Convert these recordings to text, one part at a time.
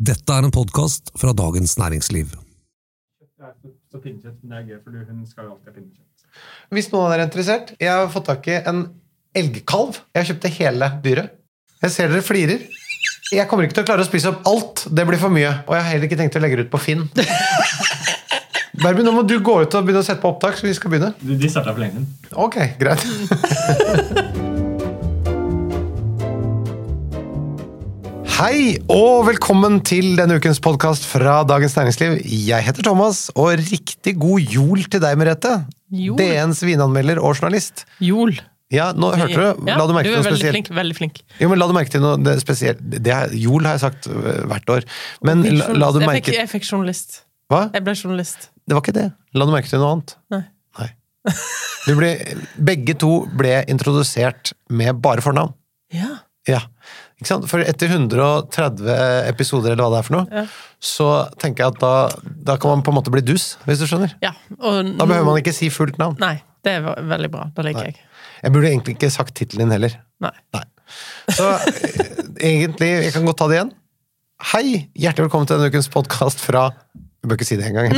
Dette er en podkast fra Dagens Næringsliv. Hvis noen er interessert, jeg har fått tak i en elgkalv. Jeg kjøpte hele dyret. Jeg ser dere flirer. Jeg kommer ikke til å klare å spise opp alt. Det blir for mye. Og jeg har heller ikke tenkt å legge det ut på Finn. Berby, nå må du gå ut og begynne å sette på opptak, så vi skal begynne. De, de starta for lenge siden. Ok, greit. Hei og velkommen til denne ukens podkast fra Dagens Næringsliv. Jeg heter Thomas, og riktig god jul til deg, Merete. Jol. DNs vinanmelder og journalist. Jol. Ja, nå hørte du. La du merke du til er noe veldig spesielt? flink. Veldig flink. Jo, men la du merke til noe det spesielt? Det er, jol har jeg sagt øh, hvert år. Men la, la du jeg, merke fikk, jeg fikk journalist. Hva? Jeg ble journalist. Det var ikke det. La du merke til noe annet? Nei. Nei. Du ble, begge to ble introdusert med bare fornavn. Ja. Ja. For etter 130 episoder, eller hva det er for noe, Ja. så tenker jeg at da, da kan man på en måte bli dus, hvis du skjønner. ja. Da behøver man ikke si fullt navn. Nei, det er veldig bra. Da liker Nei. jeg. Jeg burde egentlig ikke sagt tittelen din heller. Nei. Nei. Så eh, egentlig, jeg kan godt ta det igjen. Hei! Hjertelig velkommen til denne ukens podkast fra Vi bør ikke si det engang.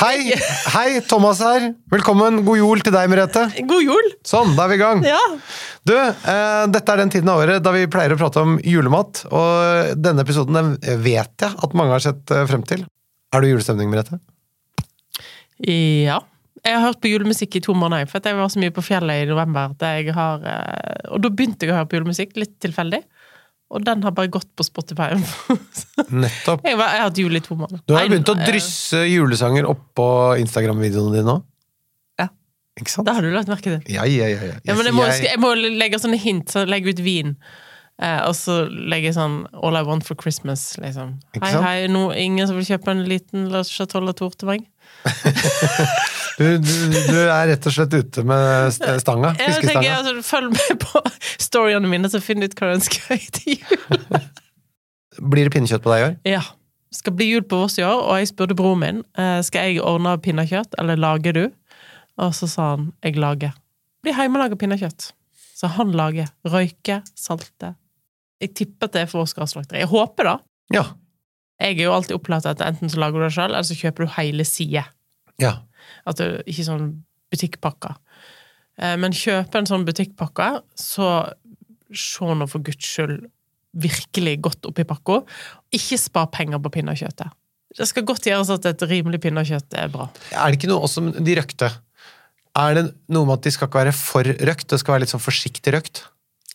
Hei! Hei, Thomas her. Velkommen. God jul til deg, Merete. God jul! Sånn, da er vi i gang. Ja. Du, eh, dette er den tiden av året da vi pleier å prate om julemat. Og denne episoden den vet jeg at mange har sett eh, frem til. Er du i julestemning, Merete? Ja. Jeg har hørt på julemusikk i to måneder, for jeg var så mye på fjellet i november. har... eh, Og da begynte jeg å høre på julemusikk, litt tilfeldig. Og den har bare gått på Spotify. Nettopp. jeg, var, jeg har hatt jul i to måneder. Du har jo begynt å eh, drysse julesanger oppå Instagram-videoene dine nå. Ja. Ikke sant? Det har du lagt merke til. Ja, ja, ja. ja. Ja, men jeg må, Jeg- må legge sånne hint, så legge ut vin. Eh, og så legge sånn All I want for Christmas, liksom. Hei, hei, no, ingen som vil kjøpe en liten La Chateau Latour til meg? du, du, du er rett og slett ute med stanga? stanga. Jeg tenker, altså, Følg med på storyene mine, så finn ut hva du ønsker deg til jul. Blir det pinnekjøtt på deg i år? Ja. Skal bli jul på Voss i år, og jeg spurte broren min eh, skal jeg ordne pinnekjøtt, eller lager du. Og så sa han jeg lager. Blir hjemmelaga pinnekjøtt. Så han lager. Røyker, salter. Jeg tipper at det er for Oscar slakteri. Jeg håper da. Ja. Jeg er jo alltid opplært at enten så lager du det sjøl, eller så kjøper du hele sider. Ja. At det, ikke sånn butikkpakker. Eh, Men kjøpe en sånn butikkpakke, så se nå for guds skyld virkelig godt oppi pakka. Ikke spar penger på pinnekjøttet. Det skal godt gjøres at et rimelig pinnekjøtt er bra. Er det ikke noe også med de røkte? Er det noe med at de skal ikke være for røkt? Det skal være litt sånn forsiktig røkt?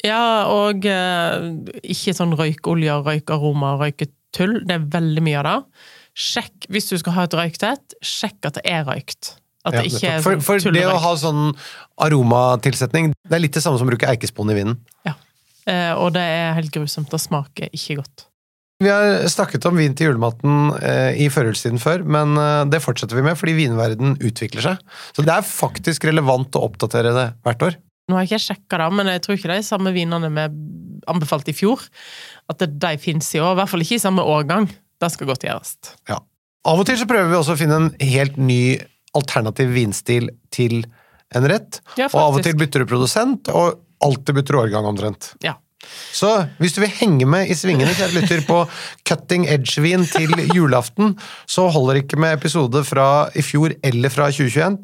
Ja, og eh, ikke sånn røykolje, røykaroma, røyketull. Det er veldig mye av det. Sjekk, hvis du skal ha et røyktett, sjekk at det er røykt. At det Ja, ikke er for, sånn for det å ha sånn aromatilsetning, det er litt det samme som å bruke eikespon i vinen. Eh, og det er helt grusomt. Det smaker ikke godt. Vi har snakket om vin til julematen eh, i førjulstiden før, men eh, det fortsetter vi med fordi vinverden utvikler seg. Så det er faktisk relevant å oppdatere det hvert år. Nå har jeg ikke sjekka det, men jeg tror ikke det er samme vinene vi anbefalte i fjor. At de fins i år. I hvert fall ikke i samme årgang. Det skal godt gjøres. Ja. Av og til så prøver vi også å finne en helt ny alternativ vinstil til en rett. Ja, og av og til bytter du produsent, og alltid bytter du årgang omtrent. Ja. Så hvis du vil henge med i svingene, kjære lytter, på cutting edge-vin til julaften, så holder det ikke med episode fra i fjor eller fra 2021.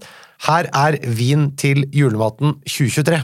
Her er vin til julematen 2023.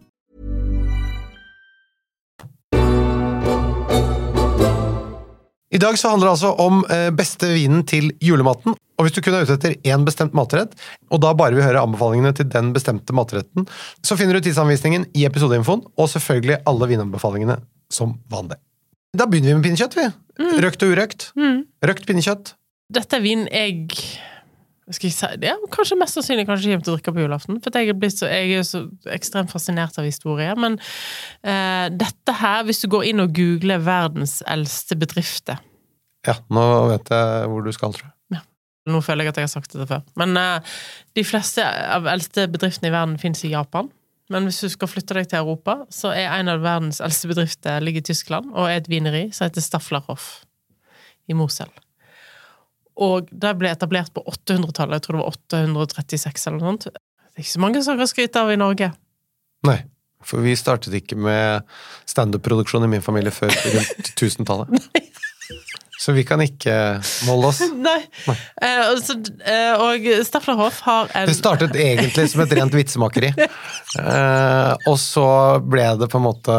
I dag så handler det altså om eh, beste vinen til julematen. Og hvis du kun er ute etter én bestemt matrett, og da bare vil høre anbefalingene til den bestemte matretten, så finner du tidsanvisningen i episodeinfoen, og selvfølgelig alle vinanbefalingene som vanlig. Da begynner vi med pinnekjøtt, vi. Røkt og urøkt. Røkt pinnekjøtt. Dette er vin jeg skal jeg si, det kanskje mest sannsynlig kanskje kommer til å drikke på julaften. For jeg er, så, jeg er så ekstremt fascinert av historie. Men eh, dette her, hvis du går inn og googler 'verdens eldste bedrifter' Ja, nå vet jeg hvor du skal, tror jeg. Ja. Nå føler jeg at jeg har sagt dette før. Men eh, de fleste av eldste bedriftene i verden finnes i Japan. Men hvis du skal flytte deg til Europa, så er en av verdens eldste bedrifter ligger i Tyskland, og er et vineri som heter Stafflerhoff i Mosel. Og det ble etablert på 800-tallet. Jeg tror det var 836 eller noe sånt. Det er ikke så mange som kan skryte av i Norge. Nei, for vi startet ikke med standup-produksjon i min familie før rundt 1000-tallet. Så vi kan ikke måle oss. Nei. Eh, og så, eh, og Stafflerhoff har en Det startet egentlig som et rent vitsemakeri. Eh, og så ble det på en måte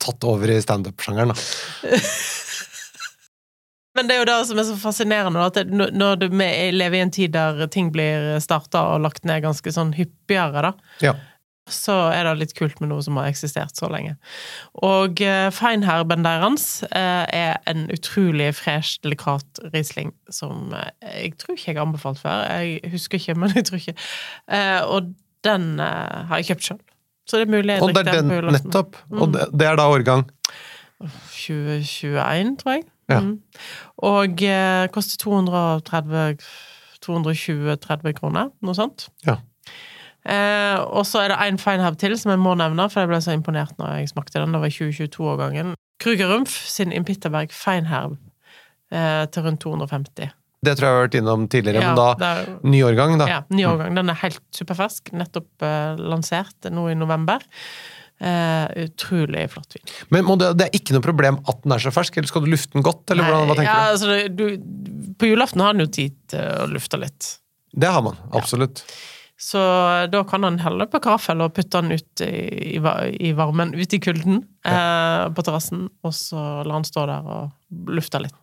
tatt over i standup-sjangeren. da. Men det er jo det som er så fascinerende, at når- du lever i en tid der ting blir starta og lagt ned ganske sånn hyppigere, da, Ja. så er det litt kult med noe som har eksistert så lenge. Og eh, Feinherben deres eh, er en utrolig fresh, delikat Riesling som eh, jeg tror ikke jeg har anbefalt før. Jeg husker ikke, men jeg tror ikke. Og den har jeg kjøpt sjøl. Så det er mulig jeg drikker er den nettopp. Og det, det er da årgang. 2021, tror jeg. Ja. Mm. Og eh, koster 230 220-30 kroner, noe sånt. Ja. Eh, og så er det en feinherb til som jeg må nevne, for jeg ble så imponert når jeg smakte den. Det var 2022-årgangen. Krugerumf sin Impitterberg feinherb eh, til rundt 250. Det tror jeg jeg har vært innom tidligere, Ja, men da er- ny årgang, da. ja, ny årgang. Den er helt superfersk. Nettopp eh, lansert nå i november. Eh, utrolig flott vin. Men det, det er ikke noe problem at den er så fersk, eller skal du lufte den godt, eller hvordan, hva tenker ja, du? altså, du? På julaften har den jo tid til å lufte litt. Det har man, absolutt. Så da kan han helle på karaffel og putte den ut i, i, varmen, ut i kulden, eh, på terrassen, og så la den stå der og lufte litt.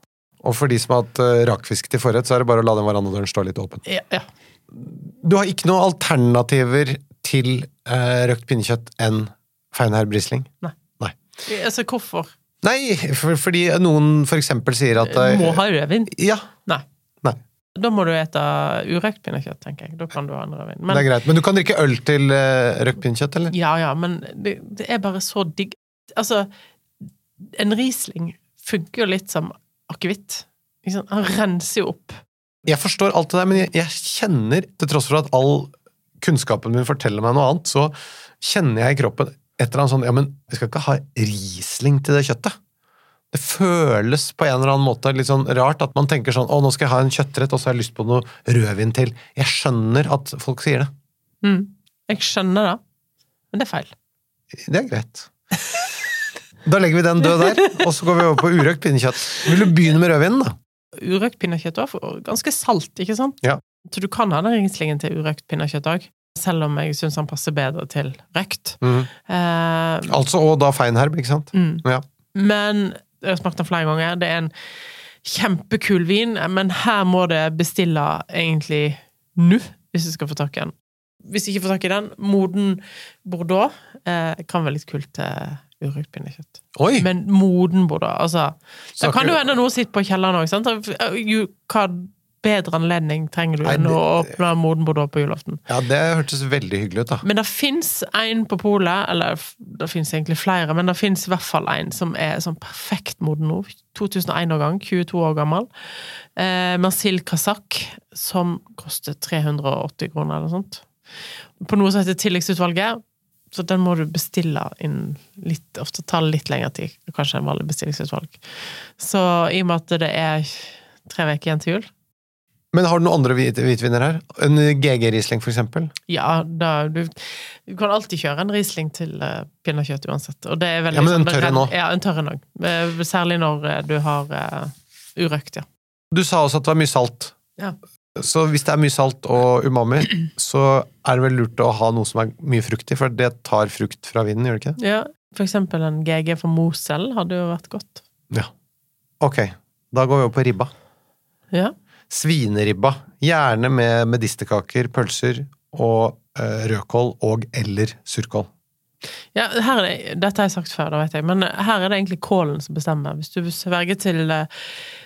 Og for de som har hatt uh, rakfisk til forrett, så er det bare å la den verandadøren stå litt åpen. Ja, ja. Du har ikke noen alternativer til uh, røkt pinnekjøtt enn Feinherb Nei. Altså, hvorfor? Nei, for, fordi noen for eksempel sier at uh, Må ha rødvin? Ja, Nei. Nei. Da må du ete urøkt pinnekjøtt, tenker jeg. Da kan du ha en rødvin. det er greit. Men du kan drikke øl til uh, røkt pinnekjøtt, eller? Ja, ja, men det, det er bare så digg Altså, en Riesling funker jo litt som akevitt. Han renser jo opp. Jeg forstår alt det der, men jeg, jeg kjenner, til tross for at all kunnskapen min forteller meg noe annet, så kjenner jeg i kroppen et eller annet sånn Ja, men vi skal ikke ha Riesling til det kjøttet. Det føles på en eller annen måte litt sånn rart at man tenker sånn Å, nå skal jeg ha en kjøttrett, og så har jeg lyst på noe rødvin til. Jeg skjønner at folk sier det. Mm. Jeg skjønner det, men det er feil. Det er greit. Da legger vi den død der, og så går vi over på urøkt pinnekjøtt. Vil du begynne med rødvinen, da? Urøkt pinnekjøtt er ganske salt, ikke sant? Ja. Så du kan ha den ringslingen til urøkt pinnekjøtt òg. Selv om jeg syns han passer bedre til røkt. Mm. Eh, Altså, og da feinherb, ikke sant? mm. Ja. Men jeg har smakt den flere ganger. Det er en kjempekul vin, men her må det bestille egentlig nå, hvis du skal få tak i den. Hvis du ikke får tak i den, moden Bordeaux eh, kan være litt kult til urøkt pinnekjøtt. Oi! Men moden Bordeaux, altså Det kan jo hende noe sitter på kjelleren òg, sant? Hva bedre anledning trenger du enn å åpne moden Bordeaux på julaften? Ja, det hørtes veldig hyggelig ut, da. Men det fins en på polet, eller det fins egentlig flere, men det fins i hvert fall en som er sånn perfekt moden nå. 2001-årgang, 22 år gammel. Eh, Marcel Kazak, som koster 380 kroner eller noe sånt. På noe som heter Tilleggsutvalget. Så den må du bestille inn litt Ofte tar det litt lengre tid, kanskje en vanlig bestillingsutvalg. Så i og med at det er tre uker igjen til jul Men har du noen andre hvit hvitviner her? En GG Riesling, for eksempel? Ja, da, du, du kan alltid kjøre en Riesling til uh, pinnekjøtt uansett. Og det er veldig Ja, men en tørr en nå? Ja, en tørr en òg. Eh, Særlig når uh, du har uh, urøkt, ja. Du sa også at det var mye salt. Ja. Så hvis det er mye salt og umami, så er det vel lurt å ha noe som er mye fruktig, for det tar frukt fra vinen, gjør det ikke det? ja. For eksempel en GG fra Mosel hadde jo vært godt. Ja. Ok, da går vi over på ribba. Ja. Svineribba. Gjerne med medisterkaker, pølser og eh, rødkål og eller surkål. ja det, dette har jeg sagt før, da vet jeg, men her er det egentlig kålen som bestemmer. Hvis du sverger til, eh,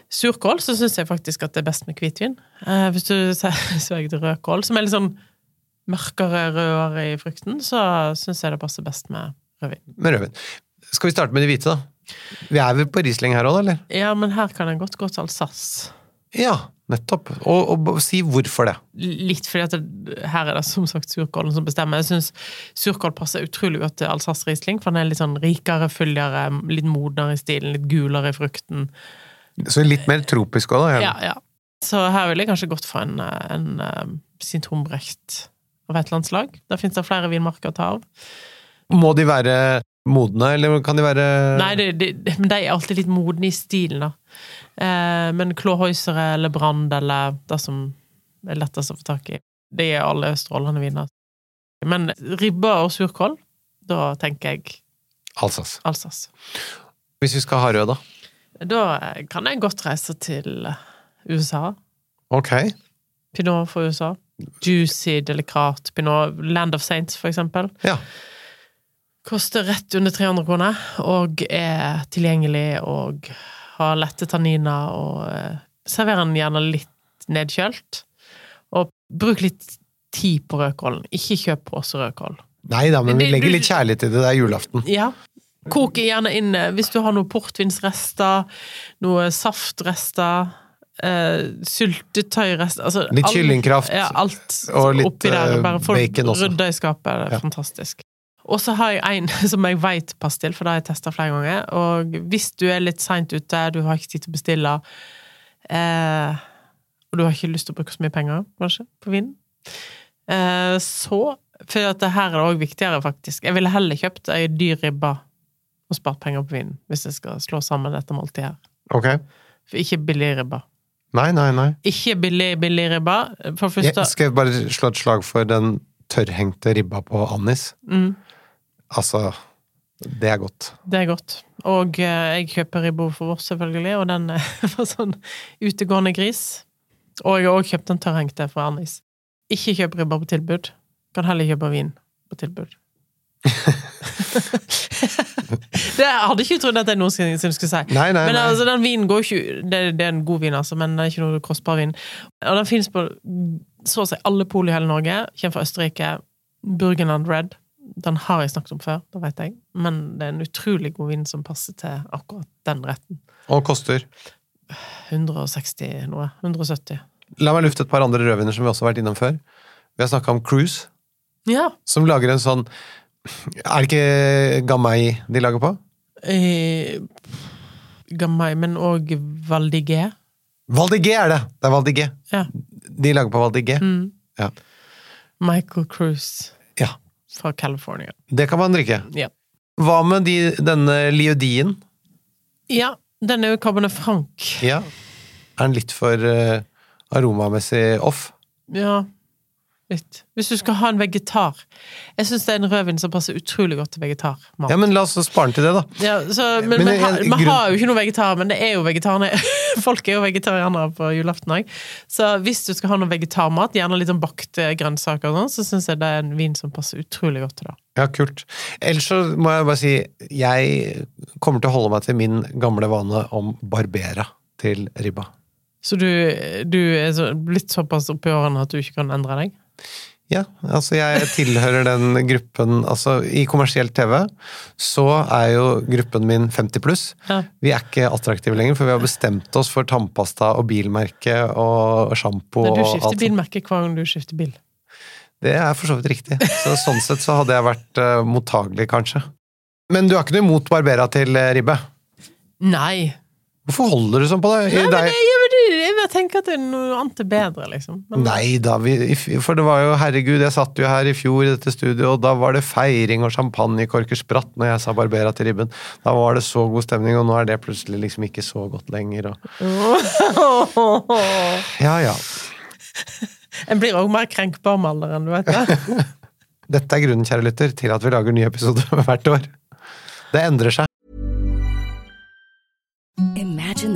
Surkål så syns jeg faktisk at det er best med hvitvin. Eh, hvis du sverger til rødkål, som er litt sånn mørkere, rødere i frukten, så syns jeg det passer best med rødvin. Med rødvin. Skal vi starte med de hvite, da? Vi er vel på Riesling her òg, eller? Ja, men her kan en godt gå til Alsace. Ja, nettopp. Og, og si hvorfor det. Litt fordi at det, her er det som sagt surkålen som bestemmer. Jeg syns surkål passer utrolig godt til Alsace Riesling, for den er litt sånn rikere, fyldigere, litt modnere i stilen, litt gulere i frukten. Så litt mer tropisk òg, da. Ja, ja. Så her ville jeg kanskje gått for en, eh, en, en sintronbrekt av et eller annet slag. Der finnes det flere vinmarker å ta av. Må de være modne, eller kan de være Nei, det, det, det- men de er alltid litt modne i stilen, da. Eh, men Klåhøysere eller Brand eller det som er lettest å få tak i, det er alle strålende viner. Men ribba og surkål, da tenker jeg Alsace. Alsace. Hvis vi skal ha rød, da? Da kan jeg godt reise til USA. Ok. Pinot for USA. Juicy, delikat pinot. Land of Saints, for eksempel. Ja. Koster rett under 300 kroner, og er tilgjengelig og har lette tanniner, og eh, serverer den gjerne litt nedkjølt. Og bruk litt tid på rødkålen. Ikke kjøp påserødkål. Nei da, men vi legger litt kjærlighet i det. Det er julaften. Ja. Kok gjerne inn eh, hvis du har noen portvinsrester, noe saftrester, eh, syltetøyrester altså, Litt kyllingkraft Ja, alt og litt, der. Bare få bacon også. rydda i skapet. Det er Ja. fantastisk. Og så har jeg en som jeg veit passer til, for det har jeg testa flere ganger. Og hvis du er litt seint ute, du har ikke tid til å bestille, eh, og du har ikke lyst til å bruke så mye penger, kanskje, på vin, eh, så For at det her er det òg viktigere, faktisk. Jeg ville heller kjøpt ei dyr ribbe og spart penger på vinen, hvis jeg skal slå sammen dette måltidet her. Ok. For ikke billig ribbe. Nei, nei, nei. Ikke billig, billig ribbe. For første... Jeg skal bare slå et slag for den tørrhengte ribba på Annis. mm, Altså, det er godt. Det er godt. Og eh, jeg kjøper ribbo for vårt selvfølgelig, og den er for sånn utegående gris. Og jeg har også kjøpt den tørrhengte fra Arnis. Ikke kjøp ribba på tilbud. Kan heller kjøpe vin på tilbud. det jeg hadde ikke trodd at jeg noensinne skulle si. Nei, nei, Men altså, den vinen går ikke det, det er en god vin, altså, men det er ikke noe kostbar vin. Og den finnes på så å si alle pol i hele Norge. Kommer fra Østerrike. Burgenland Red. Den har jeg snakket om før, det vet jeg. Men det er en utrolig god vin som passer til akkurat den retten. Og koster. 160 noe. 170. La meg lufte et par andre rødviner som vi også har vært innom før. Vi har snakka om Cruise, Ja. som lager en sånn Er det ikke Gamay de lager på? Eh, Gamay, men òg Valdigé. Valdigé er det! Det er Valdigé. Ja. De lager på Valdigé. Mm. Ja. Michael Cruise ja. Fra California. Det kan man drikke. Ja. Hva med de, denne Liodien? Ja, den er jo Cabernet Franc. Ja. Er den litt for uh, aromamessig off? Ja, litt. Hvis du skal ha en vegetar Jeg syns det er en rødvin som passer utrolig godt til vegetarmat. Ja, men la oss spare den til det, da. Ja, så, men Men vi jeg- har, vi har jo ikke noe vegetar, men det er jo vegetarene. Folk er jo vegetarianere på julaften òg. Så hvis du skal ha noe vegetarmat, gjerne litt sånn bakte grønnsaker og sånn, så syns jeg det er en vin som passer utrolig godt til det. Ja, kult. Ellers så må jeg bare si jeg kommer til å holde meg til min gamle vane om Barbera til ribba. Så du, du er så, blitt såpass oppi årene at du ikke kan endre deg? Ja, altså jeg tilhører den gruppen Altså, i kommersiell TV så er jo gruppen min 50 pluss. Ja. Vi er ikke attraktive lenger, for vi har bestemt oss for tannpasta og bilmerke og sjampo Men du og skifter alt. bilmerke hver gang du skifter bil. Det er for så vidt riktig. Så sånn sett så hadde jeg vært uh, mottagelig, kanskje. Men du har ikke noe imot Barbera til eh, ribbe? Nei. Hvorfor holder du sånn på det? Nei, men det er jeg, jeg, tenker at det er noe annet er bedre, liksom. Men, Nei da, vi, for det var jo Herregud, jeg satt jo her i fjor i dette studioet, og da var det feiring og champagnekorker spratt når jeg sa Barbera til ribben. Da var det så god stemning, og nå er det plutselig liksom ikke så godt lenger. Og... Ja ja. En blir òg mer krenkbar med alderen, du vet det. Dette er grunnen, kjære lytter, til at vi lager nye episoder hvert år. Det endrer seg.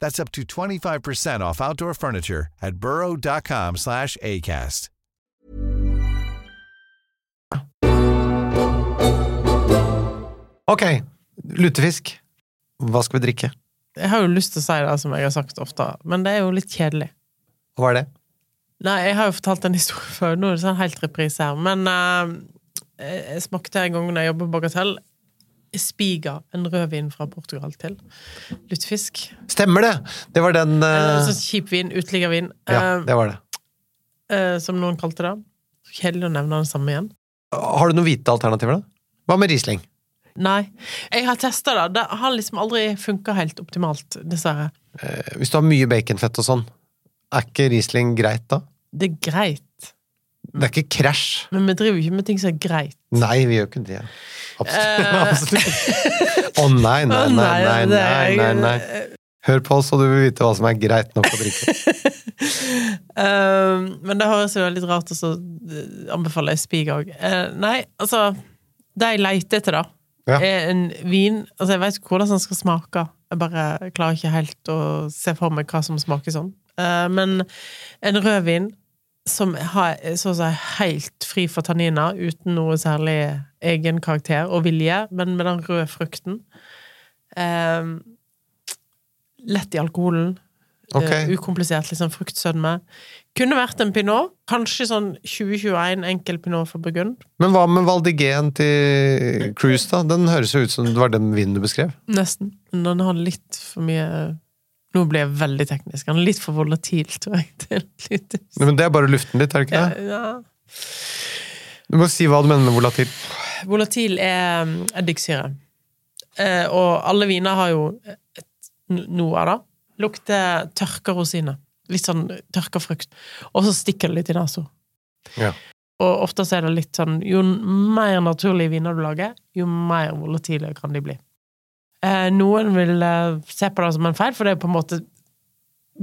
That's up to 25% off outdoor furniture at burrow.com slash ACAST. Ok, lutefisk. Hva skal vi drikke? Jeg har jo lyst til å si det, som jeg har sagt ofte, men det er jo litt kjedelig. Hva er det? Nei, jeg har jo fortalt en historie før, nå er det sånn helt reprise her, men uh, jeg smakte en gang når jeg jobbet på Bagatell, Espiga, en rødvin fra Portugal til lutefisk. Stemmer det! Det var den En eh, sånn kjip vin, uteliggervin, Ja, eh, det var det. Uh, som noen kalte det. Kjedelig å nevne den samme igjen. Har du noen hvite alternativer, da? Hva med Riesling? Nei. Jeg har testa det. Det har liksom aldri funka helt optimalt, dessverre. Eh, Hvis du har mye baconfett og sånn, er ikke Riesling greit da? Det er greit, Det er ikke krasj. men vi driver jo ikke med ting som er greit. Nei, vi gjør ikke det. Absolutt. Eh. Absolutt. Å nei, nei, nei, nei, nei. Hør på oss, så du vil vite hva som er greit nok å drikke. Eh, men det høres jo litt rart ut å anbefale Spig òg. nei, altså Det jeg leter etter, da, Ja. er en vin Altså, jeg vet ikke hvordan den skal smake. Jeg bare klarer ikke helt å se for meg hva som smaker sånn. Eh, men en rødvin som har, så å si, helt fri for tanniner, uten noe særlig egen karakter og vilje, men med den røde frukten. Eh, lett i alkoholen. Okay. Uh, ukomplisert, liksom fruktsødme. Kunne vært en pinot. Kanskje sånn 2021 enkel pinot for Burgund. Men hva med Valdigen til Cruise, da? Den høres jo ut som det var den vinen du beskrev. Nesten. Men den har litt for mye Nå blir jeg veldig teknisk. Han er litt for volatil, tror jeg. Litt. Men det er bare luften ditt, er det ikke det? ja. Du må si hva du mener med volatil. Volatil er um, eddiksyre. Eh, og alle viner har jo et, noe av det. Lukter tørka rosiner. Litt sånn tørka frukt. Og så stikker det litt i nesa. Ja. Og ofte så er det litt sånn Jo mer naturlige viner du lager, jo mer volatile kan de bli. Eh, noen vil eh, se på det som en feil, for det er på en måte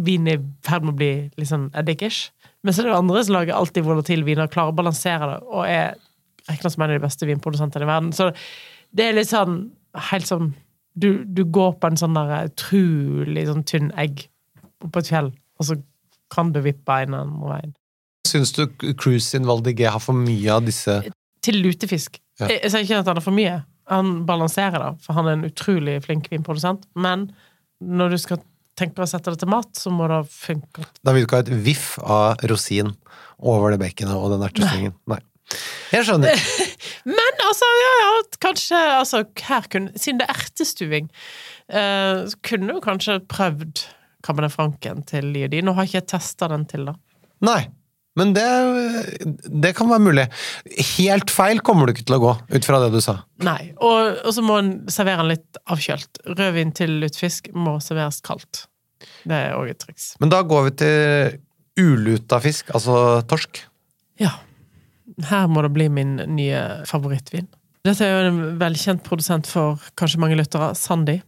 Vin er i ferd med å bli litt sånn eddikish. Men så er det andre som lager alltid volatil vin og klarer å balansere det, og er regna som en av de beste vinprodusentene i verden. Så det er litt sånn helt sånn Du, du går på en sånn der utrolig sånn tynn egg på et fjell, og så kan du vippe en eller annen veien. Syns du Cruise sin G har for mye av disse Til lutefisk. Ja. Jeg, jeg sier ikke at han har for mye. Han balanserer da, for han er en utrolig flink vinprodusent. Men når du skal tenke å sette det til mat, så må det funke. Da vil du ikke ha et viff av rosin over det baconet og den ertestringen. Nei. Jeg skjønner. Men altså, ja, ja, kanskje altså, her kunne, Siden det er ertestuing, eh, kunne du kanskje prøvd Cabernet Franken til Liedi. Nå har ikke jeg testa den til, da. Nei. Men det, det kan være mulig. Helt feil kommer du ikke til å gå, ut fra det du sa. Nei. Og, og så må en servere den litt avkjølt. Rødvin til lutefisk må serveres kaldt. Det er òg et triks. Men da går vi til uluta fisk, altså torsk. Ja. Her må det bli min nye favorittvin. Dette er jo en velkjent produsent for kanskje mange lyttere, Sandy.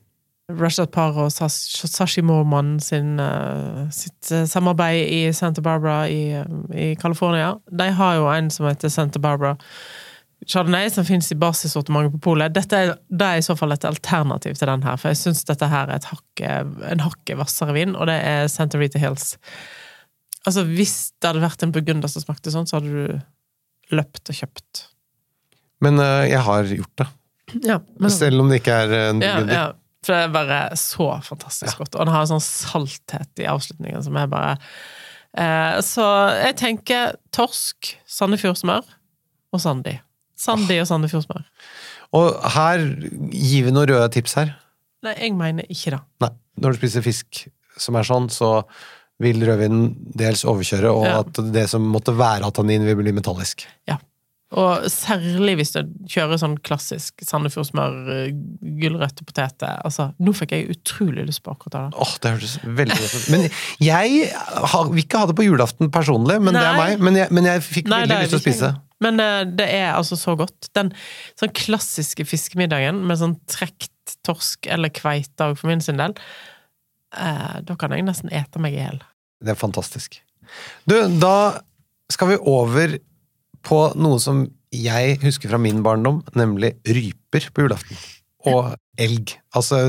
Rashad Parr og Sashi Morman sin, eh, sitt eh, samarbeid i Santa Barbara i, eh, i California. De har jo en som heter Santa Barbara chardonnay som fins i basissortimentet på polet. Dette er, det er i så fall et alternativ til den her, for jeg syns dette her er hakke, en hakket hvassere vin, og det er Santa Rita Hills. Altså, hvis det hadde vært en burgunder som smakte sånn, så hadde du løpt og kjøpt. Men jeg har gjort det. Ja, men, Selv om det ikke er en ja, burgunder. ja, for det er bare så fantastisk godt. Og den har en sånn salthet i avslutningen som er bare eh, Så jeg tenker torsk, Sandefjordsmør og Sandi. Sandi og Sandefjordsmør. Og her gir vi noen røde tips her. Nei, jeg mener ikke det. Nei, når du spiser fisk som er sånn, så vil rødvinen dels overkjøre, og Ja. at det som måtte være av tannin, vil bli metallisk. Ja. Og særlig hvis du kjører sånn klassisk Sandefjordsmør, eh, gulrøtter, poteter. Altså, nå fikk jeg utrolig lyst på akkurat det. Åh, det hørtes veldig godt ut. Men jeg har, vil ikke ha det på julaften personlig, men det er meg. Men jeg, men jeg fikk Nei, veldig lyst til å spise. Men uh, det er altså så godt. Den sånn klassiske fiskemiddagen med sånn trekt torsk eller kveite for min sin del, uh, da kan jeg nesten ete meg i hjel. Det er fantastisk. Du, da skal vi over på noe som jeg husker fra min barndom, nemlig ryper på julaften. Og elg. Altså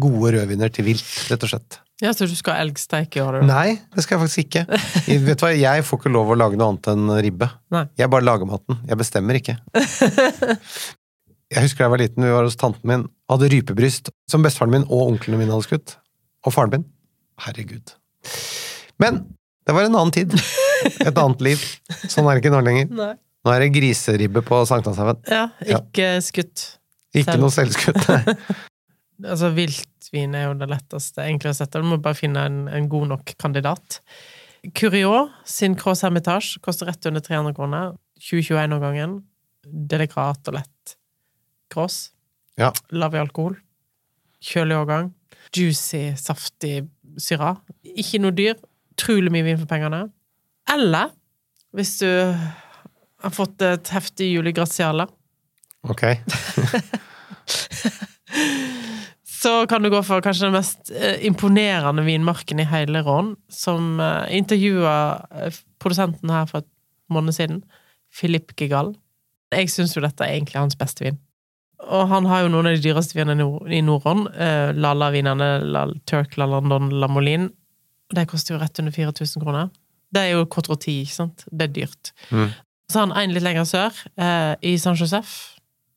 gode rødviner til vilt, rett og slett. Ja, Så du skal ha elgsteik i år. Nei, det skal jeg faktisk ikke. Jeg, vet du hva, jeg får ikke lov å lage noe annet enn ribbe. Nei. Jeg bare lager maten. Jeg bestemmer ikke. Jeg husker da jeg var liten, vi var hos tanten min, hadde rypebryst som bestefaren min og onklene mine hadde skutt. Og faren min. Herregud. Men det var en annen tid. Et annet liv. Sånn er det ikke nå lenger. Nei. Nå er det griseribbe på Sankthanshaugen. Ja, Ja. ikke skutt. Ikke Selv. noe selvskutt. nei. Altså, viltvin er jo det letteste egentlig å sette. Du må bare finne en, en god nok kandidat. Curio sin Cross Hermitage koster rett under 300 kroner. 2021-årgangen. Delikat og lett. Cross. Ja. Lav i alkohol. Kjølig årgang. Juicy, saftig syra. Ikke noe dyr. Utrolig mye vin for pengene. Eller hvis du har fått et heftig julegraziale Ok. så kan du gå for kanskje den mest eh, imponerende vinmarken i hele Rån, som uh, intervjua eh, produsenten her for et måned siden, Philip Gigal. Jeg syns jo dette er egentlig hans beste vin. Og han har jo noen av de dyreste vinene i Nord- i Nord-Rån. Uh, Lala-vinene, Turk, La London, La Moline. Det koster jo rett under 4000 kroner. Det er jo Cotroti, ikke sant? Det er dyrt. Mm. Så har han en litt lenger sør, eh, i San Josef.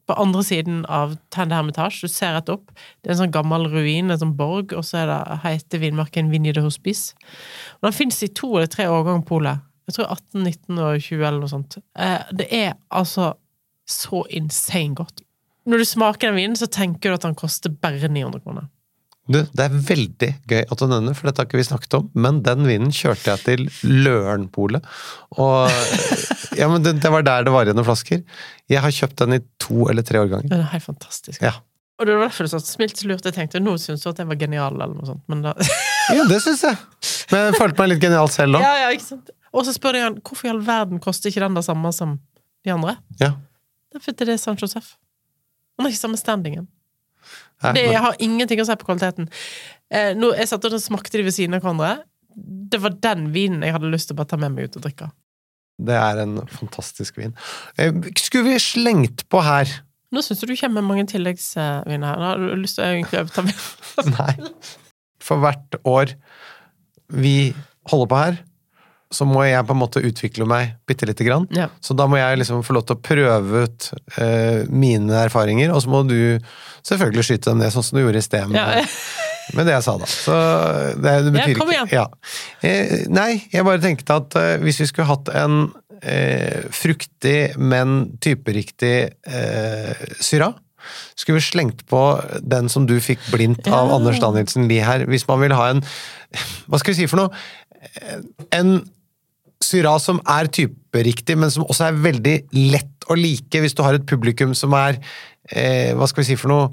På andre siden av Tende Hermitage. Du ser rett opp. Det er en sånn gammel ruin, en sånn borg, og så er det, heter vinmarken Vinje de Hospice. Og den fins i to eller tre årganger polet. Jeg tror 18, 19 og 20 eller noe sånt. Eh, det er altså så insane godt. Når du smaker den vinen, så tenker du at den koster bare 900 kroner. Du, det er veldig gøy at du nevner, for dette har ikke vi snakket om, men den vinen kjørte jeg til Lørenpolet. Og ja, men det, det var der det var igjen noen flasker. Jeg har kjøpt den i to eller tre årganger. Den er helt fantastisk. Ja. Og det var derfor du sa smilt lurt. Jeg tenkte nå syns du at jeg var genial, eller noe sånt. Men da Ja, det syns jeg. Men jeg følte meg litt genial selv òg. Ja, ja, ikke sant? Og så spør de han hvorfor i all verden koster ikke den det samme som de andre. Ja. Det er fordi det er San Josef. Han har ikke samme standingen. Det har ingenting å si på kvaliteten. Eh, nå, jeg satt og smakte de ved siden av hverandre. Det var den vinen jeg hadde lyst til å bare ta med meg ut og drikke. Det er en fantastisk vin. Eh, Skulle vi slengt på her Nå syns du du kommer med mange tilleggsviner her. Nå har du lyst til å egentlig overta meg. Nei. For hvert år vi holder på her, så må jeg på en måte utvikle meg bitte lite grann. Ja. Så da må jeg liksom få lov til å prøve ut uh, mine erfaringer, og så må du selvfølgelig skyte dem ned, sånn som du gjorde i sted med, Ja. med det jeg sa, da. Så det, det betyr Ja, kom ikke igjen. Ja. Eh, nei, jeg bare tenkte at eh, hvis vi skulle hatt en eh, fruktig, men typeriktig eh, syra, skulle vi slengt på den som du fikk blindt av. Anders Danielsen Lie her, hvis man vil ha en Hva skal vi si for noe? En syra som er typeriktig, men som også er veldig lett å like hvis du har et publikum som er eh, Hva skal vi si for noe?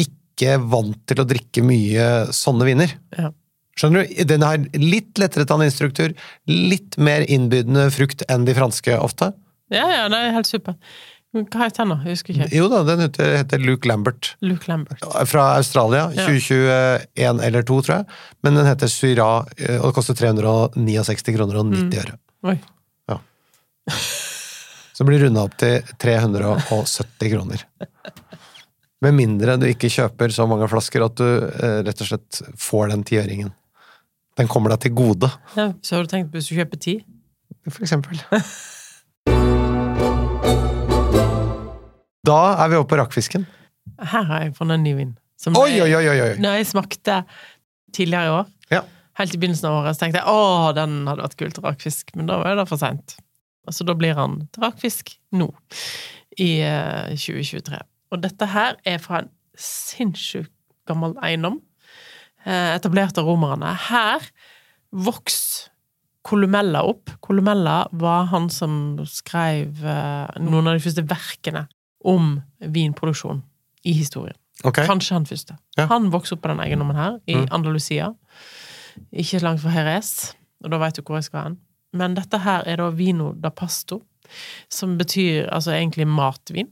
Ikke vant til å drikke mye sånne viner. Ja. Skjønner du? Den har litt lettere tanninstruktur, litt mer innbydende frukt enn de franske ofte. Ja, ja, det er helt super. Hva heter den, da? Jeg husker ikke. Jo da, den heter, heter Luke Lambert. Luke Lambert. Fra Australia. Ja. 2021 eller 2, tror jeg. Men den heter Syra, og det koster 369 kroner og 90 øre. Oi. Ja. Så blir det runda opp til 370 kroner. Med mindre du ikke kjøper så mange flasker at du eh, rett og slett får den tiøringen. Den kommer deg til gode, Ja, så har du tenkt hvis du kjøper ti? for eksempel. Da er vi oppe på rakkfisken. Her har jeg funnet en ny vin. Som Oi, jeg- oi, oi! oi. Når jeg smakte tidligere i år, Ja. helt i begynnelsen av året, så tenkte jeg å, den hadde vært kult til rakfisk, men da var det for seint. Så da blir han til rakfisk nå, i eh, 2023. Og dette her er fra en sinnssykt gammel eiendom, eh, etablert av romerne. Her vokste Kolumella opp. Kolumella var han som skrev eh, noen av de første verkene om vinproduksjon i historien. Okay. Kanskje han første. Ja. Han vokste opp på den eiendommen her, i Mm. Andalusia. Ikke langt fra Jerez, og da veit du hvor jeg skal hen. Men dette her er da vino da pasto, som betyr altså egentlig matvin.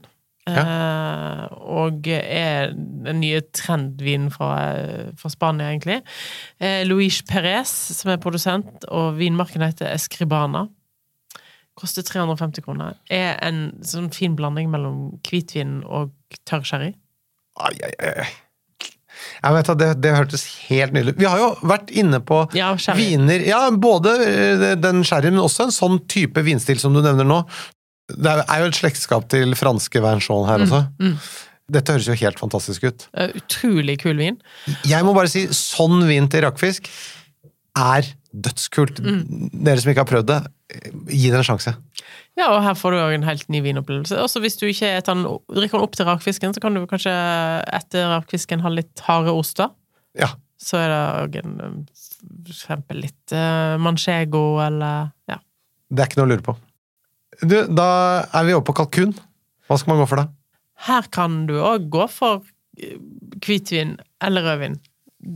Eh, og er den nye trendvinen fra, fra Spania, egentlig. Eh, Luis Perez, som er produsent, og vinmarken heter Escribana. Koster 350 kroner. Er en sånn fin blanding mellom hvitvin og tørr sherry. Ai, ai, ai. Jeg vet at det, det hørtes helt nydelig ut. Vi har jo vært inne på Ja, viner Ja, både eh, den sherryen, men også en sånn type vinstil som du nevner nå. Det er jo et slektskap til franske Vinchon her også. mm. Dette høres jo helt fantastisk ut. Utrolig kul vin. Jeg må bare si, sånn vin til rakkfisk er dødskult. Mm. Dere som ikke har prøvd det, gi det en sjanse. Ja, og her får du òg en helt ny vinopplevelse. Også hvis du ikke den, drikker den opp til rakfisken, så kan du kanskje etter rakfisken ha litt harde oster. Ja. Så er det òg en um, for eksempel litt uh, manchego eller ja. Det er ikke noe å lure på. Du, da er vi over på kalkun. Hva skal man gå for da? Her kan du òg gå for eh, hvitvin eller rødvin.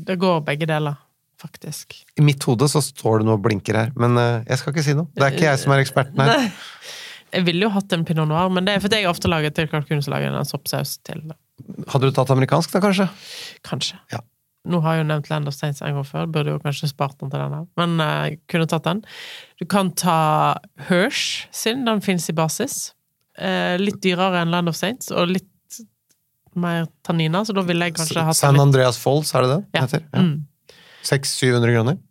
Det går begge deler, faktisk. I mitt hode så står det noe og blinker her, men eh, jeg skal ikke si noe. Det er ikke jeg som er eksperten her. Nei. Jeg ville jo hatt en pinot noir, men det er fordi jeg ofte lager til kalkun, så lager jeg en soppsaus til. Hadde du tatt amerikansk da, kanskje? Kanskje. Ja. Nå har jeg jo nevnt Land of Saints en gang før, burde jo kanskje spart den til den her, men uh, kunne tatt den. Du kan ta Hirsch sin, den fins i basis. Uh, litt dyrere enn Land of Saints, og litt mer tanniner, så da ville jeg kanskje hatt San Andreas Falls, er det det det ja. heter? Ja. Mm. 600-700 kroner?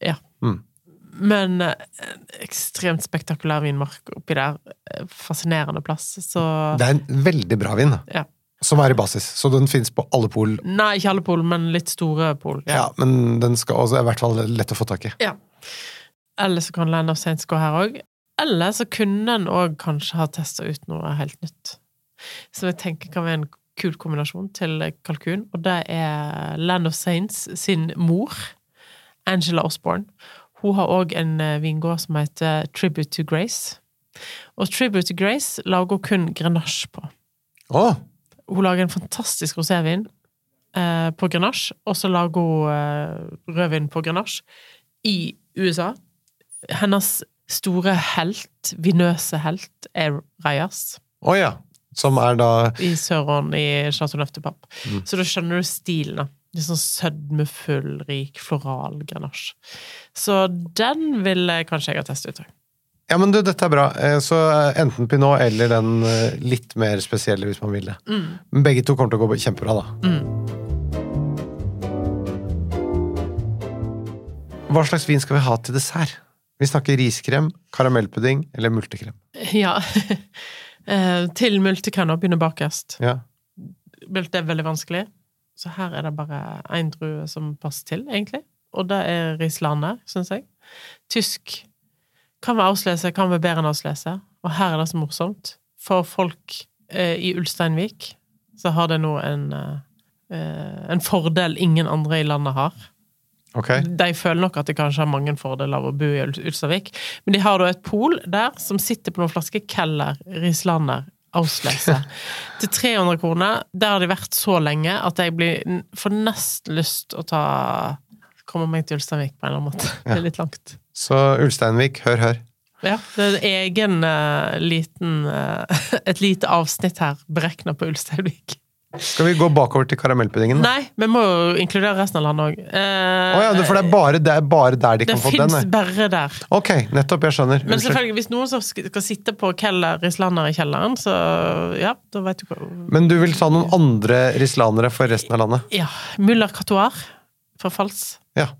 Men eh, en ekstremt spektakulær vinmark oppi der. Eh, Fascinerende plass. Så Det er en veldig bra vin. Ja. Som er i basis, så den fins på alle pol. Nei, ikke alle pol, men litt store pol. Ja. men den skal også i hvert fall lett å få tak i. Ja. Eller så kan Land of Saints gå her òg. Eller så kunne en òg kanskje ha testa ut noe helt nytt. Som jeg tenker kan være en kul kombinasjon til kalkun, og det er Land of Saints sin mor, Angela Osborne. Hun har òg en eh, vingård som heter Tribute to Grace. Og Tribute to Grace lager hun kun grenasje på. Oh. Hun lager en fantastisk rosévin eh, på grenasje, og så lager hun eh, rødvin på grenasje i USA. Hennes store helt, vinøse helt, er Reyas. Å ja. Som er da i Søron i Chateau Neuf de Pape. Mm. Så da skjønner du stilen, da. Litt sånn sødmefull, rik, floral grenache. Så den ville kanskje jeg ha testet ut òg. Ja, men du, dette er bra. Eh, Så eh, enten pinot eller den eh, litt mer spesielle, hvis man vil det. Men begge to kommer til å gå kjempebra, da. Mm. Hva slags vin skal vi ha til dessert? Vi snakker riskrem, karamellpudding eller multekrem. Ja. Eh, til multekrem og begynne bakerst. Ja. Det er veldig vanskelig, så her er det bare én drue som passer til, egentlig. Og det er Rislander, syns jeg. Tysk kan være avslese, kan være bedre enn avslese. Og her er det så morsomt. For folk eh, i Ulsteinvik så har det nå en, eh, en fordel ingen andre i landet har. Okay. De føler nok at de kanskje har mange fordeler av å bo i Ulsteinvik, men de har da et pol der som sitter på noen flasker Keller Rislander Auslese til 300 kroner. Der har de vært så lenge at jeg blir, får nesten lyst å ta komme meg til Ulsteinvik på en eller annen måte. Det er litt langt. Så Ulsteinvik, hør, hør. Ja, det er en egen uh, liten uh, Et lite avsnitt her beregna på Ulsteinvik. Skal vi gå bakover til karamellpuddingen? da? Nei, vi må jo inkludere resten av landet òg. Å ja, for det er, bare, det er bare der de kan få den? fins nei. bare der. Ok, nettopp. Jeg skjønner. Men selvfølgelig, hvis noen skal sitte på Keller Rislander i kjelleren, så ja, da vet du hva Men du vil ta noen andre rislanere for resten av landet? Ja. Muller Catoir fra Fals Ja.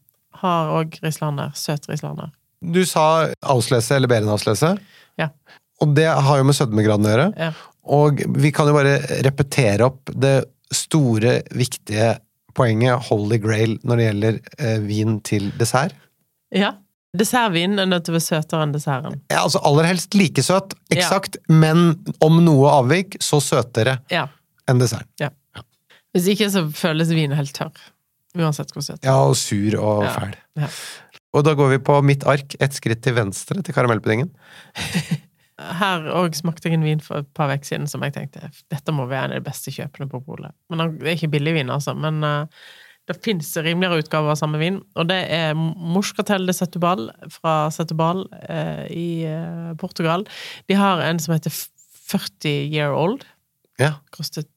har òg Rislander. Søt Rislander. Du sa avslese eller Berenauslese. Ja. Og det har jo med sødmegraden å gjøre. Ja. Og vi kan jo bare repetere opp det store, viktige poenget holy grail når det gjelder eh, vin til dessert. ja. Dessertvin er nødt til å være søtere enn desserten. Ja, altså Aller helst like søt, eksakt, men om noe avvik, så søtere Ja. enn dessert. Hvis ikke så føles vinen helt tørr. Uansett hvor søt. Ja, og sur og Ja. fæl. Ja. Og da går vi på mitt ark, ett skritt til venstre til karamellpuddingen. Her òg smakte jeg en vin for et par uker siden som jeg tenkte dette må være en av de beste kjøpene på polet. Men det er ikke billig vin, altså. Men uh, det fins rimeligere utgaver av samme vin. Og det er Moscatel de Setubal fra Setubal uh, i uh, Portugal. De har en som heter 40 Year Old. Ja. Kostet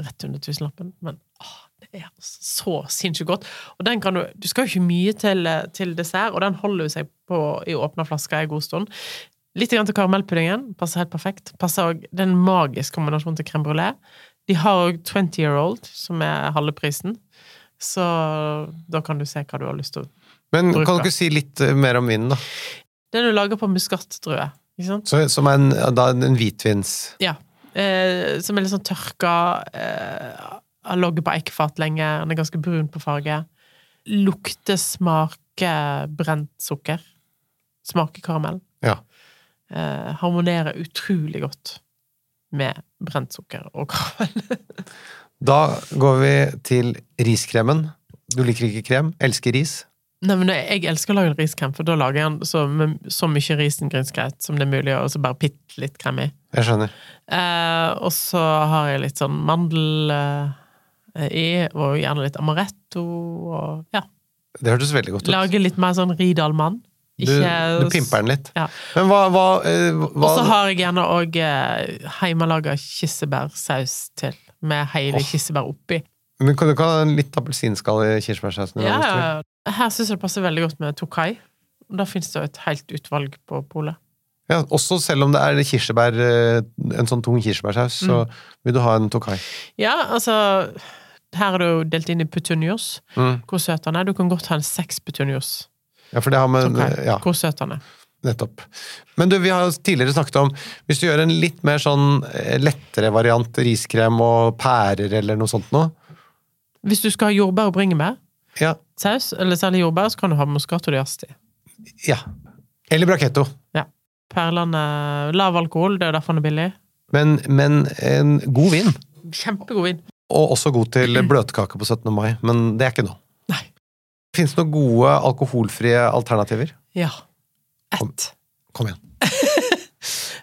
rett under tusenlappen, men åh, det er altså så sinnssykt godt. Og den kan du Du skal jo ikke mye til, til dessert, og den holder jo seg på i åpna flasker en god stund. Litt grann til karamellpuddingen. Passer helt perfekt. Passer også, Det er en magisk kombinasjon til crème brulé. De har òg 20 Year Old, som er halve prisen. Så da kan du se hva du har lyst til å Men Bruk, kan du ikke si litt eh, mer om vinen, da? Den du lager på muskatdrue? Som er en, da, en hvitvins... Ja. Eh, som er litt sånn tørka. Eh, har ligget på eikefat lenge. Den er ganske brun på farge. Lukter, smaker brent sukker. Smaker karamell. Ja. Eh, harmonerer utrolig godt med brent sukker og karamell. Da går vi til riskremen. Du liker ikke krem, elsker ris. Nei, men jeg elsker å lage riskrem, for da lager jeg den så, med så mye risengrynsgreit som det er mulig, og så bare bitte litt krem i. Jeg skjønner. Eh, og så har jeg litt sånn mandel eh, i, og gjerne litt amaretto, og ja. Det hørtes veldig godt ut. Lage litt mer sånn Ridal-mann. Du, du pimper den litt. Ja. Men hva, hva, hva Og så har jeg gjerne òg eh, hjemmelaga kirsebærsaus til, med hele oh. kirsebær oppi. Men kan du ikke ha litt appelsinskall i kirsebærsausen? Ja. Her syns jeg det passer veldig godt med tokai. Da fins det jo et helt utvalg på polet. ja, også selv om det er kirsebær, eh, en sånn tung kirsebærsaus, så Mm. vil du ha en tokai. Ja, altså Her er det jo delt inn i petunios. Mm. Hvor søt han er. Du kan godt ha en seks petunios. Ja, for det har med tokai. Ja, Hvor søt han er. nettopp. Men du, vi har tidligere snakket om Hvis du gjør en litt mer sånn eh, lettere variant, riskrem og pærer eller noe sånt noe Hvis du skal ha jordbær og bringebær, Ja. saus, eller særlig jordbær, så kan du ha moscato di asti. ja. Eller braketto. Perlene Lav alkohol, det er derfor den er billig. Men, men en god vin. Kjempegod vin. Og også god til bløtkake på 17. mai, men det er ikke nå. Fins det noen gode alkoholfrie alternativer? Ja. Kom. Ett. Kom igjen.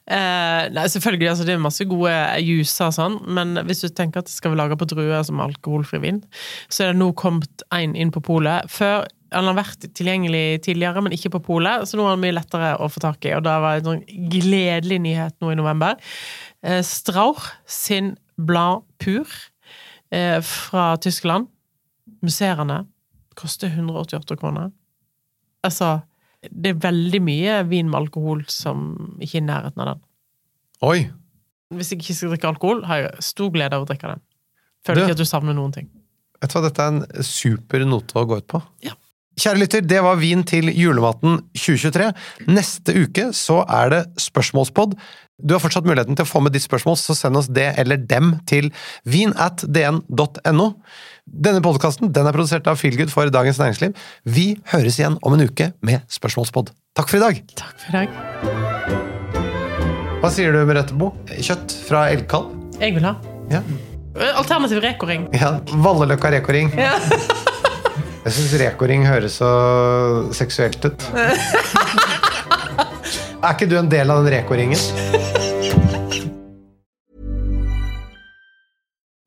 Eh, nei, selvfølgelig, altså, det er masse gode juicer og sånn, men hvis du tenker at det skal vi lage på druer som alkoholfri vin, så er det nå kommet en inn på polet. Før han har vært tilgjengelig tidligere, men ikke på polet, så nå er han mye lettere å få tak i. Og da var det en sånn gledelig nyhet nå i november. Eh, Strauch sin Blanc Pur eh, fra Tyskland. Musserende. Koster 188 kroner. Altså, det er veldig mye vin med alkohol som ikke er i nærheten av den. Oi! Hvis jeg ikke skal drikke alkohol, har jeg stor glede av å drikke den. Føler Du- ikke at du savner noen ting. Du hva, dette er en super note å gå ut på. Ja. Kjære lytter, det var Vin til julematen 2023. Neste uke så er det spørsmålspod. Du har fortsatt muligheten til å få med ditt spørsmål, så send oss det eller dem til vin.dn.no. Denne podkasten den er produsert av Feelgood for Dagens Næringsliv. Vi høres igjen om en uke med spørsmålspod. Takk for i dag! Takk for i dag. Hva sier du, Merete Boe? Kjøtt fra elgkalv? Jeg vil ha. Ja. Alternativ rekoring. ja. Valleløkka rekoring. Ja. Jeg syns rekoring høres så seksuelt ut. er ikke du en del av den rekoringen?